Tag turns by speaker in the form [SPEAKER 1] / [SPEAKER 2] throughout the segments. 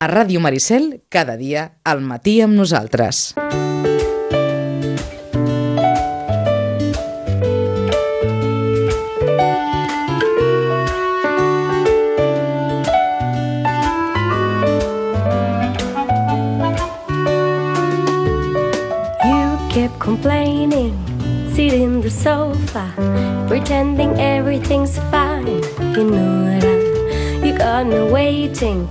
[SPEAKER 1] A Ràdio Maricel, cada dia, al matí amb nosaltres.
[SPEAKER 2] Kept complaining, sitting in the sofa, pretending everything's fine. You know that you got me waiting,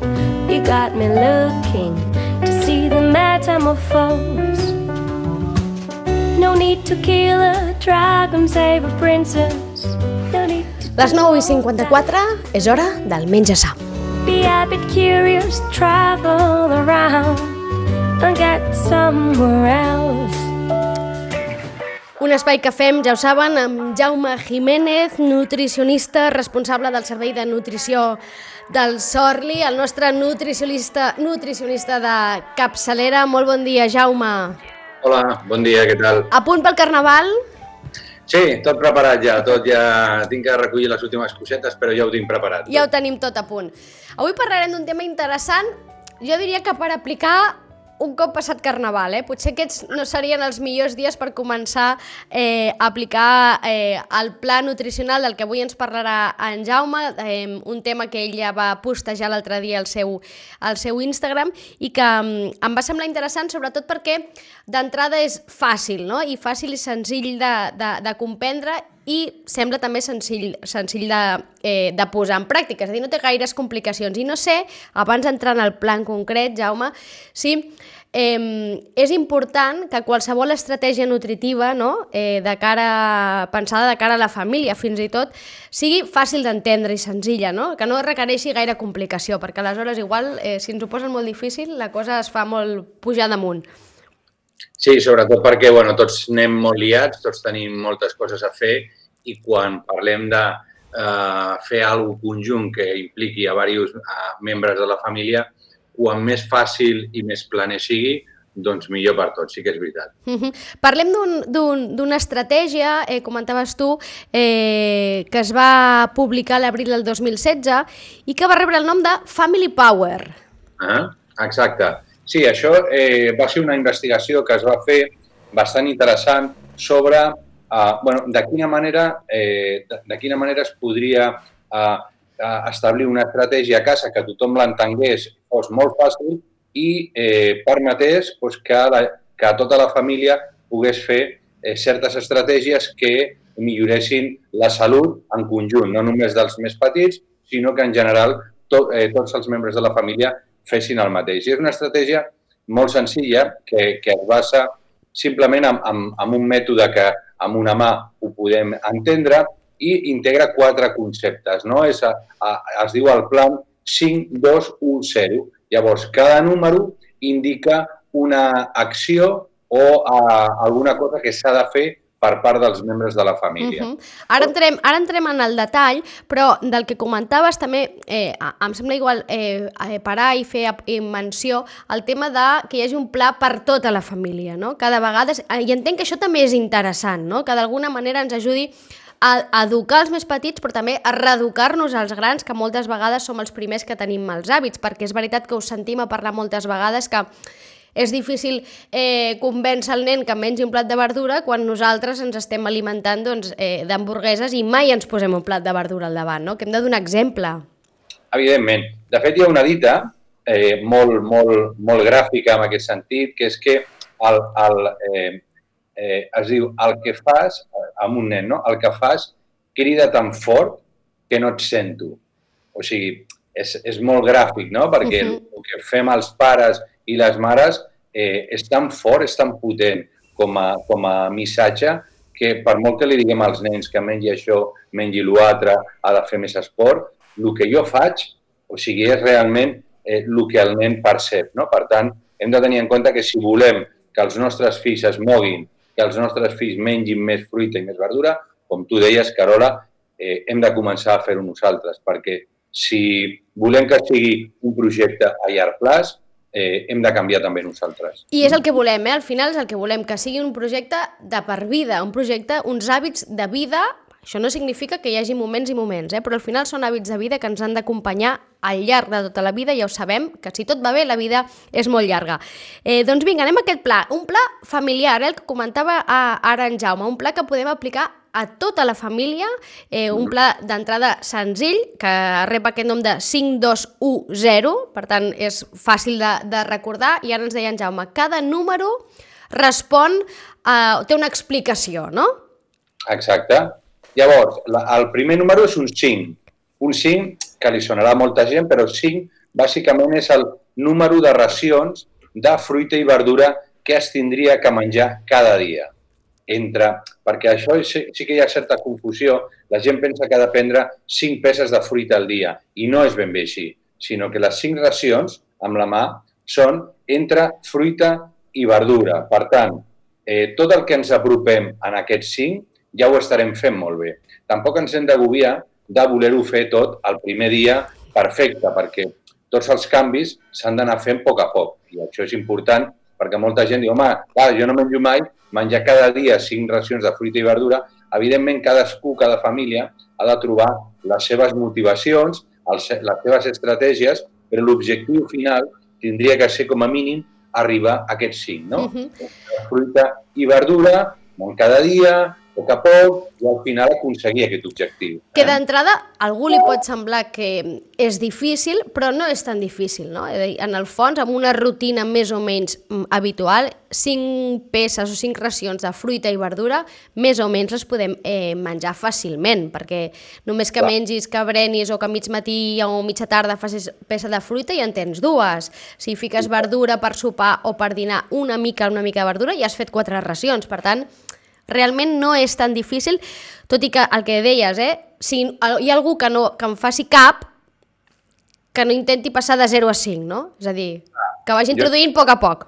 [SPEAKER 2] you got me looking to see the metamorphose. No need to kill a dragon, save a princess. No need to
[SPEAKER 3] Les 9 i 54 és hora del menja sa.
[SPEAKER 2] be a bit curious, travel around and get somewhere else.
[SPEAKER 3] Un espai que fem, ja ho saben, amb Jaume Jiménez, nutricionista responsable del Servei de Nutrició del Sorli, el nostre nutricionista, nutricionista de capçalera. Molt bon dia, Jaume.
[SPEAKER 4] Hola, bon dia, què tal?
[SPEAKER 3] A punt pel Carnaval?
[SPEAKER 4] Sí, tot preparat ja, tot ja... Tinc que recollir les últimes cosetes, però ja ho tinc preparat.
[SPEAKER 3] Ja ho tenim tot a punt. Avui parlarem d'un tema interessant, jo diria que per aplicar un cop passat Carnaval, eh? Potser aquests no serien els millors dies per començar eh, a aplicar eh, el pla nutricional del que avui ens parlarà en Jaume, eh, un tema que ell ja va postejar l'altre dia al seu, al seu Instagram i que mm, em va semblar interessant sobretot perquè d'entrada és fàcil, no? I fàcil i senzill de, de, de comprendre i sembla també senzill, senzill de, eh, de posar en pràctica, és a dir, no té gaires complicacions. I no sé, abans d'entrar en el plan concret, Jaume, si eh, és important que qualsevol estratègia nutritiva, no? eh, de cara, pensada de cara a la família fins i tot, sigui fàcil d'entendre i senzilla, no? que no requereixi gaire complicació, perquè aleshores igual, eh, si ens ho posen molt difícil, la cosa es fa molt pujar damunt.
[SPEAKER 4] Sí, sobretot perquè bueno, tots anem molt liats, tots tenim moltes coses a fer i quan parlem de eh, fer alguna conjunt que impliqui a diversos eh, membres de la família, quan més fàcil i més planer sigui, doncs millor per tots, sí que és veritat.
[SPEAKER 3] Uh -huh. Parlem d'una un, estratègia, eh, comentaves tu, eh, que es va publicar a l'abril del 2016 i que va rebre el nom de Family Power.
[SPEAKER 4] Ah, exacte. Sí, això eh, va ser una investigació que es va fer bastant interessant sobre eh, bueno, de, quina manera, eh, de, de quina manera es podria eh, establir una estratègia a casa que tothom l'entengués, fos molt fàcil i eh, permetés doncs, que, la, que tota la família pogués fer eh, certes estratègies que milloressin la salut en conjunt, no només dels més petits, sinó que en general to, eh, tots els membres de la família fessin el mateix. I és una estratègia molt senzilla que, que es basa simplement en, en, en un mètode que amb una mà ho podem entendre i integra quatre conceptes. No? És a, a, es diu el plan 5-2-1-0. Llavors, cada número indica una acció o a, alguna cosa que s'ha de fer per part dels membres de la família. Uh
[SPEAKER 3] -huh. ara, entrem, ara entrem en el detall, però del que comentaves també eh, em sembla igual eh, parar i fer eh, menció al tema de que hi hagi un pla per tota la família. No? Cada vegada, I entenc que això també és interessant, no? que d'alguna manera ens ajudi a educar els més petits, però també a reeducar-nos als grans, que moltes vegades som els primers que tenim mals hàbits, perquè és veritat que us sentim a parlar moltes vegades que és difícil eh, convèncer el nen que mengi un plat de verdura quan nosaltres ens estem alimentant doncs, eh, d'hamburgueses i mai ens posem un plat de verdura al davant, no? que hem de donar exemple.
[SPEAKER 4] Evidentment. De fet, hi ha una dita eh, molt, molt, molt gràfica en aquest sentit, que és que el, el, eh, eh, es diu el que fas, amb un nen, no? el que fas crida tan fort que no et sento. O sigui, és, és molt gràfic, no? Perquè uh -huh. el que fem els pares i les mares eh, és tan fort, és tan potent com a, com a missatge que per molt que li diguem als nens que mengi això, mengi l'altre, ha de fer més esport, el que jo faig, o sigui, és realment eh, el que el nen percep. No? Per tant, hem de tenir en compte que si volem que els nostres fills es moguin que els nostres fills mengin més fruita i més verdura, com tu deies, Carola, eh, hem de començar a fer-ho nosaltres, perquè si volem que sigui un projecte a llarg plaç, eh, hem de canviar també nosaltres.
[SPEAKER 3] I és el que volem, eh? al final és el que volem, que sigui un projecte de per vida, un projecte, uns hàbits de vida Això no significa que hi hagi moments i moments, eh? però al final són hàbits de vida que ens han d'acompanyar al llarg de tota la vida, ja ho sabem, que si tot va bé, la vida és molt llarga. Eh, doncs vinga, anem a aquest pla. Un pla familiar, eh, el que comentava a, ara en Jaume, un pla que podem aplicar a tota la família, eh, un pla d'entrada senzill, que rep aquest nom de 5210, per tant és fàcil de, de recordar, i ara ens deia en Jaume, cada número respon, a, té una explicació, no?
[SPEAKER 4] Exacte. Llavors, la, el primer número és un 5. Un 5 que li sonarà a molta gent, però 5 bàsicament és el número de racions de fruita i verdura que es tindria que menjar cada dia. Entre, perquè això sí, sí que hi ha certa confusió, la gent pensa que ha de prendre 5 peces de fruita al dia i no és ben bé així, sinó que les 5 racions amb la mà són entre fruita i verdura. Per tant, eh, tot el que ens apropem en aquests 5 ja ho estarem fent molt bé. Tampoc ens hem d'agobiar de voler-ho fer tot el primer dia perfecte, perquè tots els canvis s'han d'anar fent a poc a poc. I això és important perquè molta gent diu, home, clar, jo no menjo mai, menjar cada dia cinc racions de fruita i verdura, evidentment cadascú, cada família, ha de trobar les seves motivacions, les seves estratègies, però l'objectiu final tindria que ser com a mínim arribar a aquests cinc, no? Uh -huh. Fruita i verdura, cada dia, poc a poc i al final aconseguir aquest objectiu.
[SPEAKER 3] Que eh? d'entrada algú li pot semblar que és difícil, però no és tan difícil, no? En el fons, amb una rutina més o menys mm, habitual, cinc peces o cinc racions de fruita i verdura, més o menys les podem eh, menjar fàcilment, perquè només que Clar. mengis, que brenis o que mig matí o mitja tarda facis peça de fruita i en tens dues. Si fiques verdura per sopar o per dinar una mica, una mica de verdura, ja has fet quatre racions. Per tant, realment no és tan difícil, tot i que el que deies, eh, si hi ha algú que, no, que em faci cap, que no intenti passar de 0 a 5, no? És a dir, que vagi introduint jo, a poc a poc.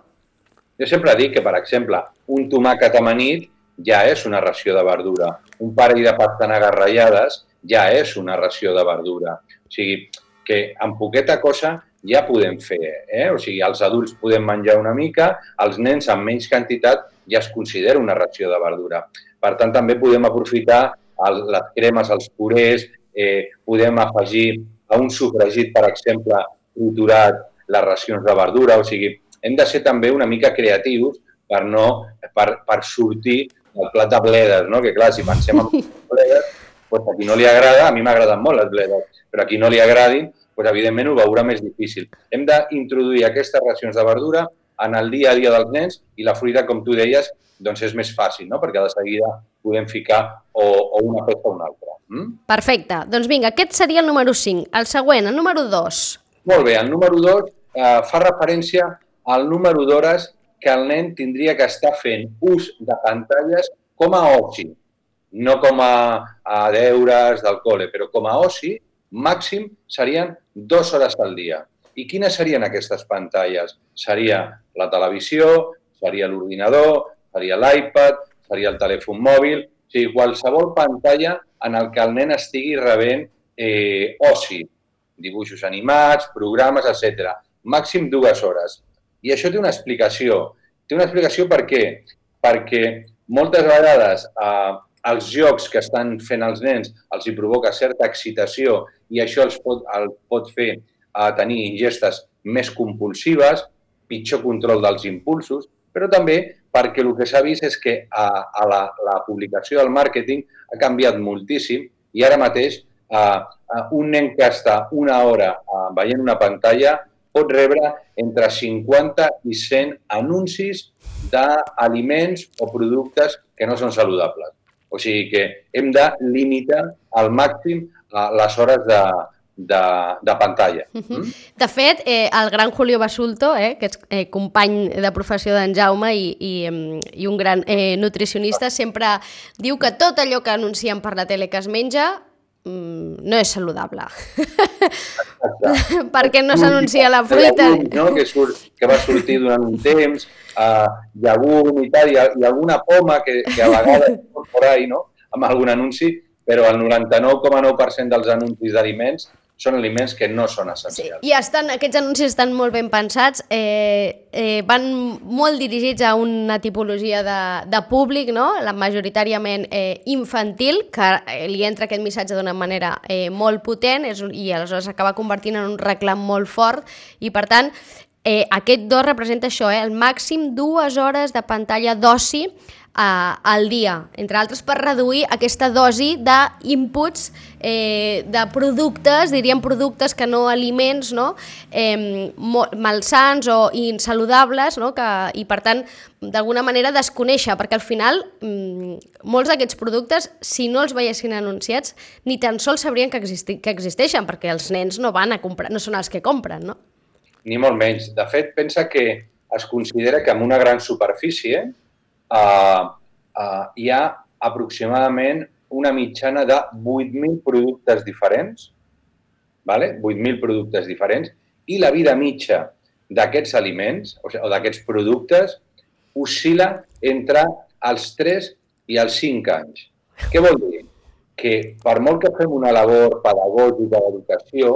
[SPEAKER 4] Jo sempre dic que, per exemple, un tomàquet amanit ja és una ració de verdura. Un parell de pastanagues ratllades ja és una ració de verdura. O sigui, que amb poqueta cosa ja podem fer. Eh? O sigui, els adults podem menjar una mica, els nens amb menys quantitat ja es considera una ració de verdura. Per tant, també podem aprofitar el, les cremes, els purés, eh, podem afegir a un sofregit, per exemple, triturat, les racions de verdura, o sigui, hem de ser també una mica creatius per, no, per, per sortir del plat de bledes, no? que clar, si pensem en bledes, doncs a qui no li agrada, a mi m'agraden molt les bledes, però a qui no li agradin, doncs evidentment ho veurà més difícil. Hem d'introduir aquestes racions de verdura en el dia a dia dels nens i la fruita, com tu deies, doncs és més fàcil, no? perquè de seguida podem ficar o, o una peça o una altra. Mm?
[SPEAKER 3] Perfecte. Doncs vinga, aquest seria el número 5. El següent, el número 2.
[SPEAKER 4] Molt bé, el número 2 eh, fa referència al número d'hores que el nen tindria que estar fent ús de pantalles com a oci, no com a, a deures del col·le, però com a oci, màxim serien dues hores al dia. I quines serien aquestes pantalles? Seria la televisió, seria l'ordinador, seria l'iPad, seria el telèfon mòbil, o sigui, qualsevol pantalla en el que el nen estigui rebent eh, oci, dibuixos animats, programes, etc. Màxim dues hores. I això té una explicació. Té una explicació per què? Perquè moltes vegades eh, els jocs que estan fent els nens els hi provoca certa excitació i això els pot, el pot fer a tenir ingestes més compulsives, pitjor control dels impulsos, però també perquè el que s'ha vist és que a, a la, la publicació del màrqueting ha canviat moltíssim i ara mateix a, a un nen que està una hora a, veient una pantalla pot rebre entre 50 i 100 anuncis d'aliments o productes que no són saludables. O sigui que hem de limitar al màxim les hores de, de, de pantalla. Uh -huh. mm?
[SPEAKER 3] De fet, eh, el gran Julio Basulto, eh, que és eh, company de professió d'en Jaume i, i, i un gran eh, nutricionista, sempre diu que tot allò que anuncien per la tele que es menja mm, no és saludable. Perquè no s'anuncia la fruita.
[SPEAKER 4] no? que, surt, que va sortir durant un temps, uh, llagum i tal, i, i alguna poma que, que a vegades por ahí, no? amb algun anunci, però el 99,9% dels anuncis d'aliments són aliments que no són
[SPEAKER 3] Sí,
[SPEAKER 4] essencials.
[SPEAKER 3] i estan, aquests anuncis estan molt ben pensats, eh, eh, van molt dirigits a una tipologia de, de públic, no? la majoritàriament eh, infantil, que eh, li entra aquest missatge d'una manera eh, molt potent és, i aleshores acaba convertint en un reclam molt fort i per tant eh, aquest dos representa això, eh, el màxim dues hores de pantalla d'oci eh, al dia, entre altres per reduir aquesta dosi d'inputs eh, de productes, diríem productes que no aliments, no? Eh, malsans o insaludables, no? que, i per tant, d'alguna manera desconèixer, perquè al final mm, molts d'aquests productes, si no els veiessin anunciats, ni tan sols sabrien que, existi que existeixen, perquè els nens no van a comprar, no són els que compren, no?
[SPEAKER 4] Ni molt menys. De fet, pensa que es considera que en una gran superfície eh, eh, hi ha aproximadament una mitjana de 8.000 productes diferents, vale? 8.000 productes diferents, i la vida mitja d'aquests aliments, o, sigui, o d'aquests productes, oscil·la entre els 3 i els 5 anys. Què vol dir? Que per molt que fem una labor pedagògica d'educació,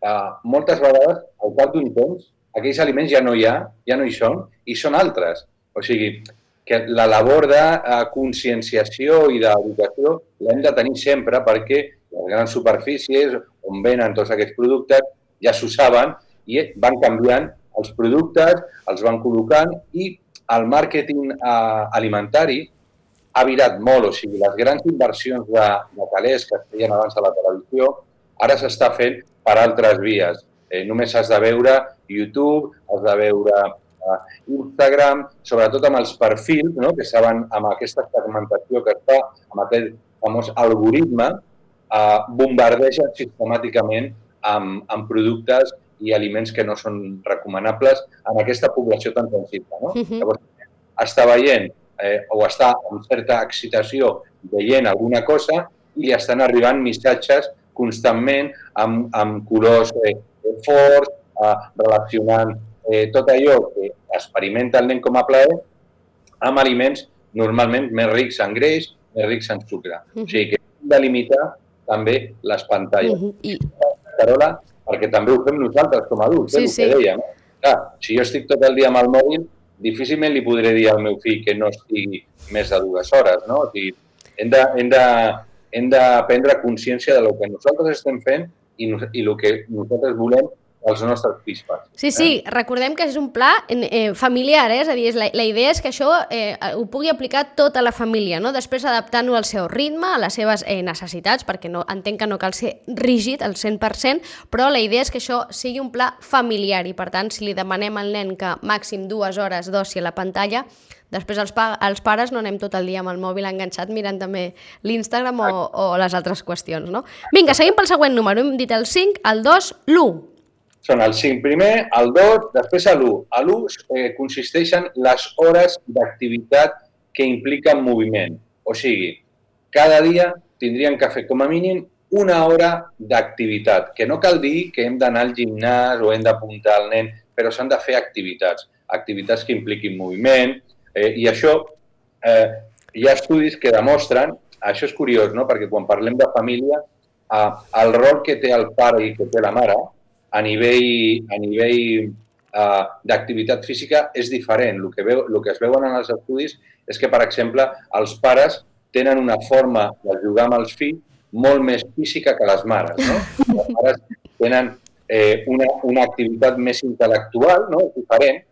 [SPEAKER 4] eh, moltes vegades, al cap d'un temps, aquells aliments ja no hi ha, ja no hi són, i són altres. O sigui, que la labor de eh, conscienciació i d'educació l'hem de tenir sempre perquè les grans superfícies on venen tots aquests productes ja s'ho saben i van canviant els productes, els van col·locant i el màrqueting eh, alimentari ha virat molt, o sigui, les grans inversions de, de calés que es feien abans a la televisió, ara s'està fent per altres vies. Eh, només has de veure YouTube, has de veure Instagram, sobretot amb els perfils, no? que saben amb aquesta segmentació que es fa, amb aquest famós algoritme, eh, bombardegen sistemàticament amb, amb productes i aliments que no són recomanables en aquesta població tan sensible. No?
[SPEAKER 3] Mhm.
[SPEAKER 4] Llavors, està veient eh, o està amb certa excitació veient alguna cosa i li estan arribant missatges constantment amb, amb colors eh, forts, eh, relacionant eh, tot allò que experimenta el nen com a plaer amb aliments normalment més rics en greix, més rics en sucre.
[SPEAKER 3] Mhm.
[SPEAKER 4] O sigui que hem de limitar també les pantalles.
[SPEAKER 3] Uh -huh. I,
[SPEAKER 4] Carola, perquè també ho fem nosaltres com a adults,
[SPEAKER 3] Sí,
[SPEAKER 4] eh,
[SPEAKER 3] sí.
[SPEAKER 4] que dèiem. Clar, si jo estic tot el dia amb el mòbil, difícilment li podré dir al meu fill que no estigui més de dues hores, no? O sigui, hem de, hem de, hem de prendre consciència de lo que nosaltres estem fent i, i el que nosaltres volem als nostres facin.
[SPEAKER 3] Sí, sí, recordem que és un pla eh, familiar, eh? és a dir, és la, la idea és que això eh, ho pugui aplicar tota la família, no? després adaptant-ho al seu ritme, a les seves eh, necessitats, perquè no, entenc que no cal ser rígid al 100%, però la idea és que això sigui un pla familiar i, per tant, si li demanem al nen que màxim dues hores d'oci a la pantalla, després els, pa els pares no anem tot el dia amb el mòbil enganxat mirant també l'Instagram o, o les altres qüestions. No? Vinga, seguim pel següent número. Hem dit el 5, el 2, l'1.
[SPEAKER 4] Són el 5 primer, el 2, després l'1. A l'1 eh, consisteixen les hores d'activitat que impliquen moviment. O sigui, cada dia tindrien que fer com a mínim una hora d'activitat, que no cal dir que hem d'anar al gimnàs o hem d'apuntar al nen, però s'han de fer activitats, activitats que impliquin moviment, eh, i això eh, hi ha estudis que demostren, això és curiós, no? perquè quan parlem de família, eh, el rol que té el pare i que té la mare a nivell, a nivell eh, d'activitat física és diferent. El que, veu, el que es veuen en els estudis és que, per exemple, els pares tenen una forma de jugar amb els fills molt més física que les mares. No? Les mares tenen eh, una, una activitat més intel·lectual, no? diferent,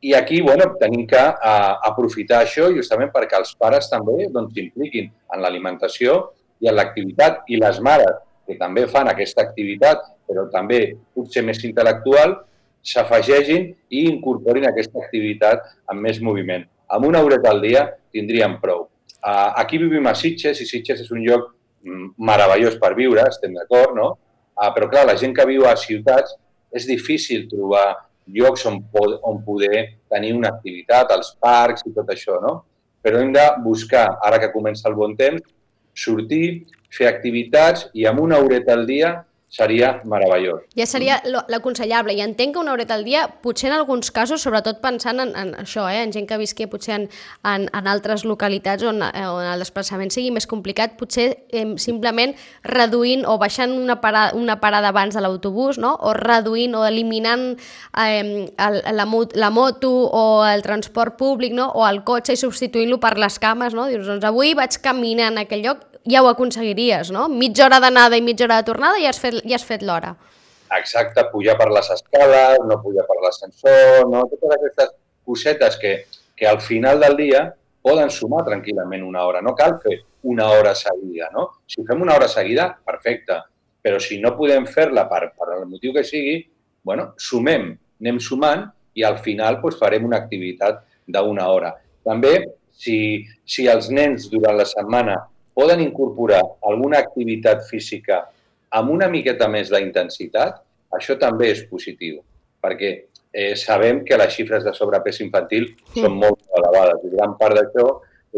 [SPEAKER 4] i aquí bueno, tenim que uh, aprofitar això justament perquè els pares també doncs, s'impliquin en l'alimentació i en l'activitat, i les mares, que també fan aquesta activitat, però també potser més intel·lectual, s'afegeixin i incorporin aquesta activitat amb més moviment. Amb una horeta al dia tindríem prou. Uh, aquí vivim a Sitges, i Sitges és un lloc mm, meravellós per viure, estem d'acord, no? Uh, però clar, la gent que viu a ciutats és difícil trobar llocs on, on poder tenir una activitat, els parcs i tot això, no? Però hem de buscar, ara que comença el bon temps, sortir, fer activitats i amb una horeta al dia seria meravellós.
[SPEAKER 3] Ja seria lo- l'aconsellable. I entenc que una horeta al dia, potser en alguns casos, sobretot pensant en, en això, eh, en gent que visqui potser en, en, en altres localitats on, eh, on el desplaçament sigui més complicat, potser eh, simplement reduint o baixant una parada, una parada abans de l'autobús, no? o reduint o eliminant eh, el, la, la moto o el transport públic no? o el cotxe i substituint-lo per les cames. No? Dius, doncs avui vaig caminar en aquell lloc, ja ho aconseguiries, no? Mitja hora d'anada i mitja hora de tornada i has fet, ja has fet l'hora.
[SPEAKER 4] Exacte, pujar per les escales, no pujar per l'ascensor, no? totes aquestes cosetes que, que al final del dia poden sumar tranquil·lament una hora. No cal fer una hora seguida. No? Si fem una hora seguida, perfecte. Però si no podem fer-la per, per el motiu que sigui, bueno, sumem, anem sumant i al final doncs, farem una activitat d'una hora. També, si, si els nens durant la setmana poden incorporar alguna activitat física amb una miqueta més d'intensitat, això també és positiu, perquè eh, sabem que les xifres de sobrepès infantil
[SPEAKER 3] Sí.
[SPEAKER 4] són molt elevades i gran part d'això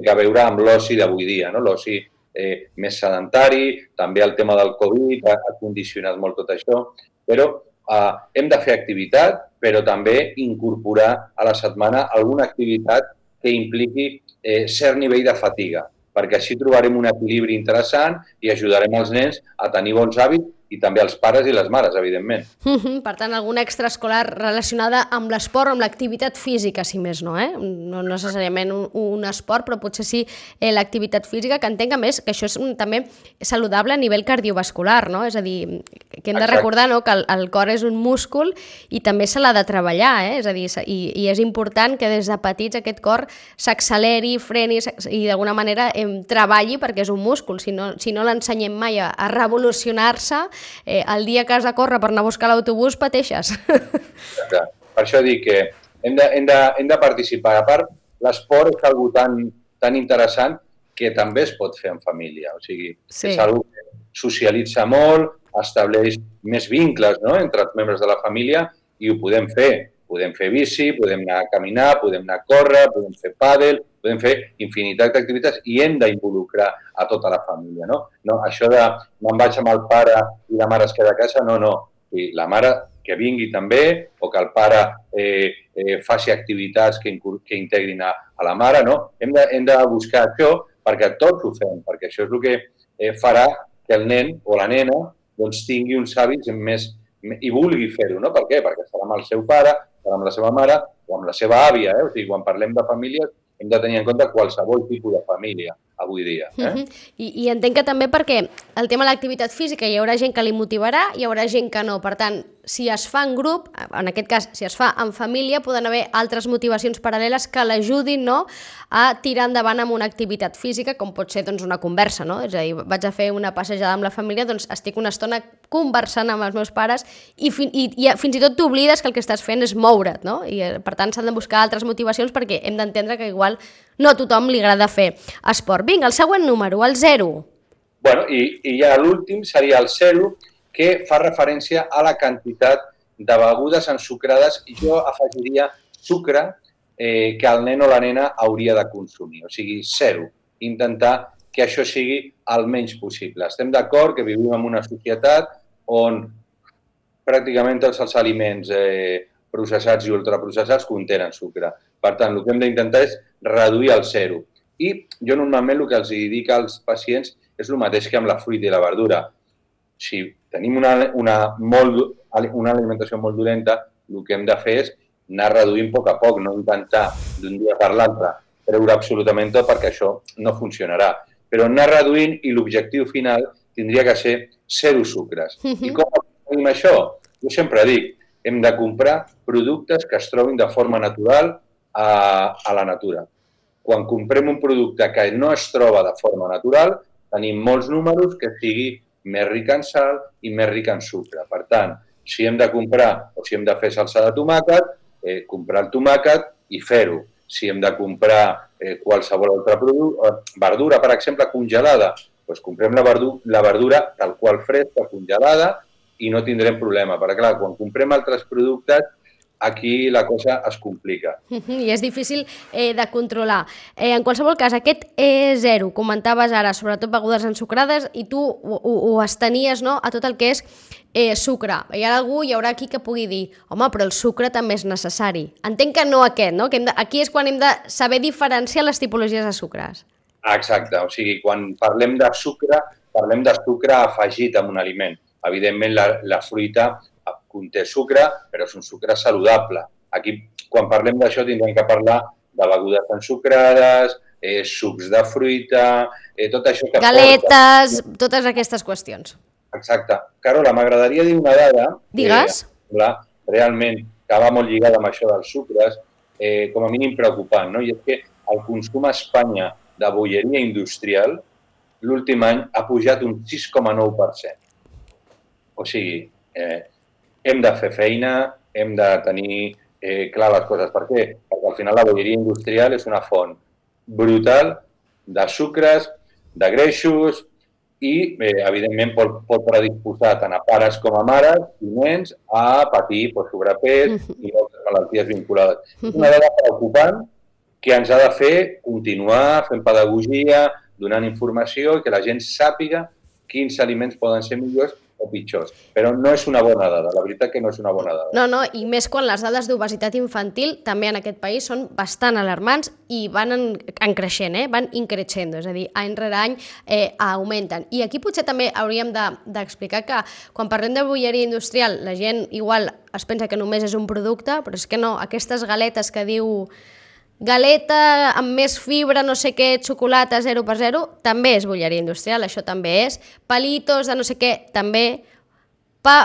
[SPEAKER 4] té a veure amb l'oci d'avui dia, no? l'oci eh, més sedentari, també el tema del Covid ha, ha condicionat molt tot això, però eh, hem de fer activitat, però també incorporar a la setmana alguna activitat que impliqui eh, cert nivell de fatiga, perquè així trobarem un equilibri interessant i ajudarem els nens a tenir bons hàbits i també els pares i les mares, evidentment.
[SPEAKER 3] Mhm, Per tant, alguna extraescolar relacionada amb l'esport amb l'activitat física, si més no, eh? No necessàriament un, un esport, però potser sí eh, l'activitat física, que entenc a més que això és un, també saludable a nivell cardiovascular, no? És a dir, que hem de
[SPEAKER 4] Exacte.
[SPEAKER 3] recordar no? que el, el cor és un múscul i també se l'ha de treballar, eh? És a dir, i, i és important que des de petits aquest cor s'acceleri, freni i d'alguna manera em, treballi perquè és un múscul. Si no, si no l'ensenyem mai a, a revolucionar-se, eh, el dia que has de córrer per anar a buscar l'autobús pateixes.
[SPEAKER 4] Exacte. Per això dic que hem de, hem de, hem de participar. A part, l'esport és algo tan, tan interessant que també es pot fer en família. O sigui,
[SPEAKER 3] Sí.
[SPEAKER 4] és algo que socialitza molt, estableix més vincles no? entre els membres de la família i ho podem fer. Podem fer bici, podem anar a caminar, podem anar a córrer, podem fer pàdel, podem fer infinitat d'activitats i hem d'involucrar a tota la família. No? No, això de me'n vaig amb el pare i la mare es queda a casa, no, no. I la mare que vingui també o que el pare eh, eh, faci activitats que, que integrin a, a la mare. No? Hem, de, hem de buscar això perquè tots ho fem, perquè això és el que eh, farà que el nen o la nena doncs, tingui uns hàbits més, i vulgui fer-ho. No? Per què? Perquè serà amb el seu pare, amb la seva mare o amb la seva àvia. Eh? O sigui, quan parlem de famílies hem de tenir en compte qualsevol tipus de família avui dia. Eh?
[SPEAKER 3] Mhm. I, I entenc que també perquè el tema de l'activitat física hi haurà gent que li motivarà, hi haurà gent que no. Per tant, si es fa en grup, en aquest cas, si es fa en família, poden haver altres motivacions paral·leles que l'ajudin no, a tirar endavant amb una activitat física, com pot ser doncs, una conversa. No? És a dir, vaig a fer una passejada amb la família, doncs estic una estona conversant amb els meus pares i, fin, i, i fins i tot t'oblides que el que estàs fent és moure't. No? I, eh, per tant, s'han de buscar altres motivacions perquè hem d'entendre que igual no a tothom li agrada fer esport. Vinga, el següent número, el 0.
[SPEAKER 4] Bueno, i, i ja l'últim seria el zero, que fa referència a la quantitat de begudes ensucrades i jo afegiria sucre eh, que el nen o la nena hauria de consumir, o sigui, zero. Intentar que això sigui el menys possible. Estem d'acord que vivim en una societat on pràcticament tots els aliments eh, processats i ultraprocessats contenen sucre. Per tant, el que hem d'intentar és reduir al zero. I jo normalment el que els dic als pacients és el mateix que amb la fruita i la verdura. Si tenim una, una, molt, una alimentació molt dolenta, el que hem de fer és anar reduint a poc a poc, no intentar d'un dia per l'altre treure absolutament tot perquè això no funcionarà. Però anar reduint i l'objectiu final tindria que ser zero sucres. I com aconseguim això? Jo sempre dic, hem de comprar productes que es trobin de forma natural a, a la natura. Quan comprem un producte que no es troba de forma natural, tenim molts números que sigui més ric en sal i més ric en sucre. Per tant, si hem de comprar o si hem de fer salsa de tomàquet, eh, comprar el tomàquet i fer-ho. Si hem de comprar eh, qualsevol altre producte, eh, verdura, per exemple, congelada, doncs comprem la, verdu la verdura tal qual fresca, congelada, i no tindrem problema. Perquè, clar, quan comprem altres productes, aquí la cosa es complica.
[SPEAKER 3] I és difícil eh, de controlar. Eh, en qualsevol cas, aquest E0, comentaves ara, sobretot begudes ensucrades, i tu ho, ho, ho estenies no, a tot el que és eh, sucre. Hi ha algú, hi haurà qui que pugui dir home, però el sucre també és necessari. Entenc que no aquest, no? Que hem de, aquí és quan hem de saber diferenciar les tipologies de sucres.
[SPEAKER 4] Exacte, o sigui, quan parlem de sucre, parlem de sucre afegit en un aliment. Evidentment, la, la fruita conté sucre, però és un sucre saludable. Aquí, quan parlem d'això, tindrem que parlar de begudes ensucrades, eh, sucs de fruita, eh, tot això que
[SPEAKER 3] Galetes, porta... totes aquestes qüestions.
[SPEAKER 4] Exacte. Carola, m'agradaria dir una dada
[SPEAKER 3] Digues.
[SPEAKER 4] la, realment que va molt lligada amb això dels sucres, eh, com a mínim preocupant, no? i és que el consum a Espanya de bolleria industrial l'últim any ha pujat un 6,9%. O sigui, eh, hem de fer feina, hem de tenir eh, clar les coses. Per què? Perquè al final la bolleria industrial és una font brutal de sucres, de greixos i, eh, evidentment, pot, pot predisposar tant a pares com a mares i nens a patir pues, sobrepès i altres malalties vinculades. Una dada preocupant que ens ha de fer continuar fent pedagogia, donant informació i que la gent sàpiga quins aliments poden ser millors o pitjors. Però no és una bona dada, la veritat que no és una bona dada.
[SPEAKER 3] No, no, i més quan les dades d'obesitat infantil també en aquest país són bastant alarmants i van en, en creixent, eh? van increixent, és a dir, any rere any eh, augmenten. I aquí potser també hauríem d'explicar de, que quan parlem de bolleria industrial la gent igual es pensa que només és un producte, però és que no, aquestes galetes que diu galeta amb més fibra, no sé què, xocolata 0 per 0, també és bolleria industrial, això també és. Palitos de no sé què, també. Pa,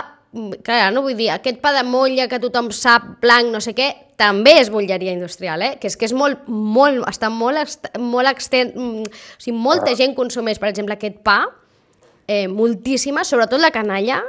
[SPEAKER 3] clar, no vull dir, aquest pa de molla que tothom sap, blanc, no sé què, també és bolleria industrial, eh? que és que és molt, molt, està molt, molt extens, o sigui, molta gent consumeix, per exemple, aquest pa, eh, moltíssima, sobretot la canalla,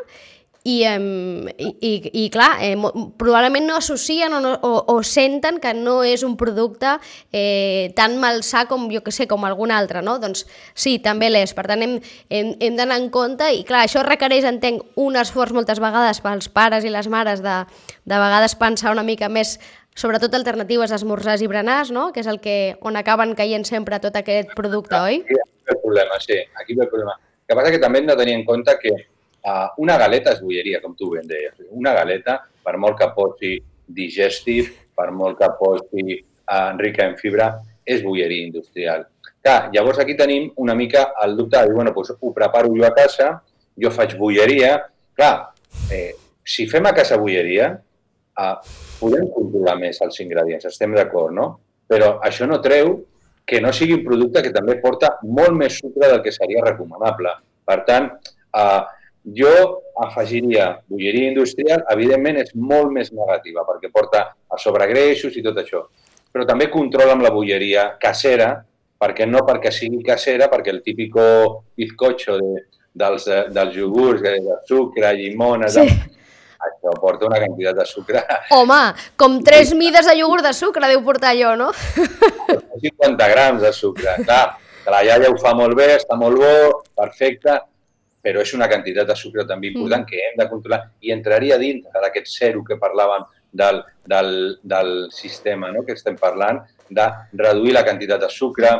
[SPEAKER 3] i, um, i, i, i clar, eh, probablement no associen o, no, o, o senten que no és un producte eh, tan malsà com, jo que sé, com algun altre, no? Doncs sí, també l'és. Per tant, hem, hem, hem d'anar en compte i clar, això requereix, entenc, un esforç moltes vegades pels pares i les mares de, de vegades pensar una mica més sobretot alternatives a esmorzars i berenars, no? que és el que, on acaben caient sempre tot aquest producte, oi?
[SPEAKER 4] Aquí ve el problema, sí, aquí ve el problema. El que passa que també hem de tenir en compte que Uh, una galeta és bolleria, com tu ben deies. Una galeta, per molt que posi digestive, per molt que posi uh, rica en fibra, és bolleria industrial. Clar, llavors aquí tenim una mica el dubte de dir, bueno, doncs ho preparo jo a casa, jo faig bolleria. Clar, eh, si fem a casa bolleria, uh, podem controlar més els ingredients, estem d'acord, no? Però això no treu que no sigui un producte que també porta molt més sucre del que seria recomanable. Per tant, eh, jo afegiria bolleria industrial, evidentment és molt més negativa perquè porta a sobregreixos i tot això. Però també controla amb la bolleria casera, perquè no perquè sigui casera, perquè el típico bizcocho de, dels, dels iogurts, de, de sucre, llimones, sí. això porta una quantitat de sucre.
[SPEAKER 3] Home, com tres mides de iogurt de sucre deu portar jo, no?
[SPEAKER 4] 50 grams de sucre, clar. Que la iaia ho fa molt bé, està molt bo, perfecte, però és una quantitat de sucre també important mm. que hem de controlar i entraria dintre d'aquest zero que parlàvem del, del, del sistema no? que estem parlant, de reduir la quantitat de sucre.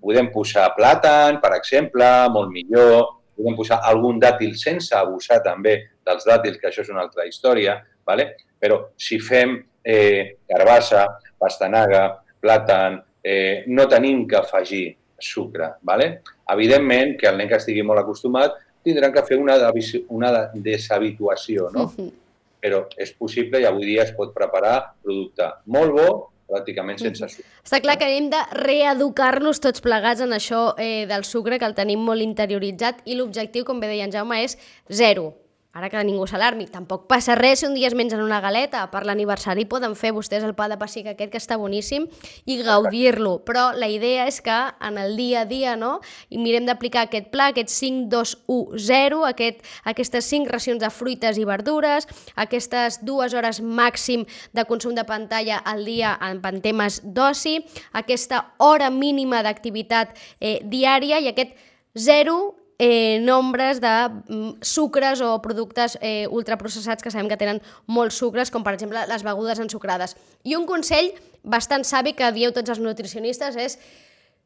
[SPEAKER 4] Podem posar plàtan, per exemple, molt millor, podem posar algun dàtil sense abusar també dels dàtils, que això és una altra història, ¿vale? però si fem eh, carbassa, pastanaga, plàtan, eh, no tenim que afegir sucre. ¿vale? Evidentment que el nen que estigui molt acostumat tindran que fer una, una deshabituació, no? Uh -huh. Però és possible i avui dia es pot preparar producte molt bo, pràcticament sense sucre.
[SPEAKER 3] Està clar que hem de reeducar-nos tots plegats en això eh, del sucre, que el tenim molt interioritzat, i l'objectiu, com bé deia en Jaume, és zero ara que ningú s'alarmi, tampoc passa res si un dia es mengen una galeta. Per l'aniversari poden fer vostès el pa de pessic aquest, que està boníssim, i gaudir-lo. Però la idea és que en el dia a dia no, i mirem d'aplicar aquest pla, aquest 5-2-1-0, aquest, aquestes 5 racions de fruites i verdures, aquestes dues hores màxim de consum de pantalla al dia en, en temes d'oci, aquesta hora mínima d'activitat eh, diària i aquest 0 eh, nombres de mm, sucres o productes eh, ultraprocessats que sabem que tenen molts sucres, com per exemple les begudes ensucrades. I un consell bastant savi que dieu tots els nutricionistes és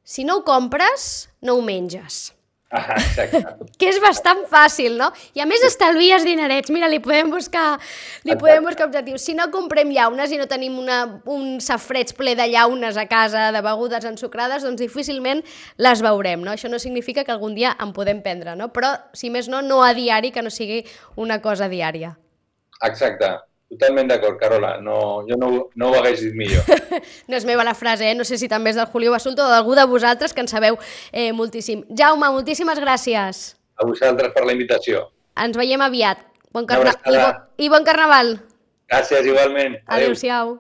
[SPEAKER 3] si no ho compres, no ho menges.
[SPEAKER 4] Ah, exacte.
[SPEAKER 3] Que és bastant fàcil, no? I a més estalvies dinerets. Mira, li podem buscar, li
[SPEAKER 4] Exacte.
[SPEAKER 3] podem buscar objectius. Si no comprem llaunes i no tenim una, un safreig ple de llaunes a casa, de begudes ensucrades, doncs difícilment les veurem, no? Això no significa que algun dia en podem prendre, no? Però, si més no, no a diari, que no sigui una cosa diària.
[SPEAKER 4] Exacte. Totalment d'acord, Carola. No, jo no, no ho hagués dit millor.
[SPEAKER 3] No és meva la frase, eh? No sé si també és del Julio Basulto o d'algú de vosaltres que en sabeu eh, moltíssim. Jaume, moltíssimes gràcies.
[SPEAKER 4] A vosaltres per la invitació.
[SPEAKER 3] Ens veiem aviat. Bon carna... I,
[SPEAKER 4] abraçada.
[SPEAKER 3] bo... I bon carnaval.
[SPEAKER 4] Gràcies, igualment. Adéu.
[SPEAKER 3] Adéu-siau.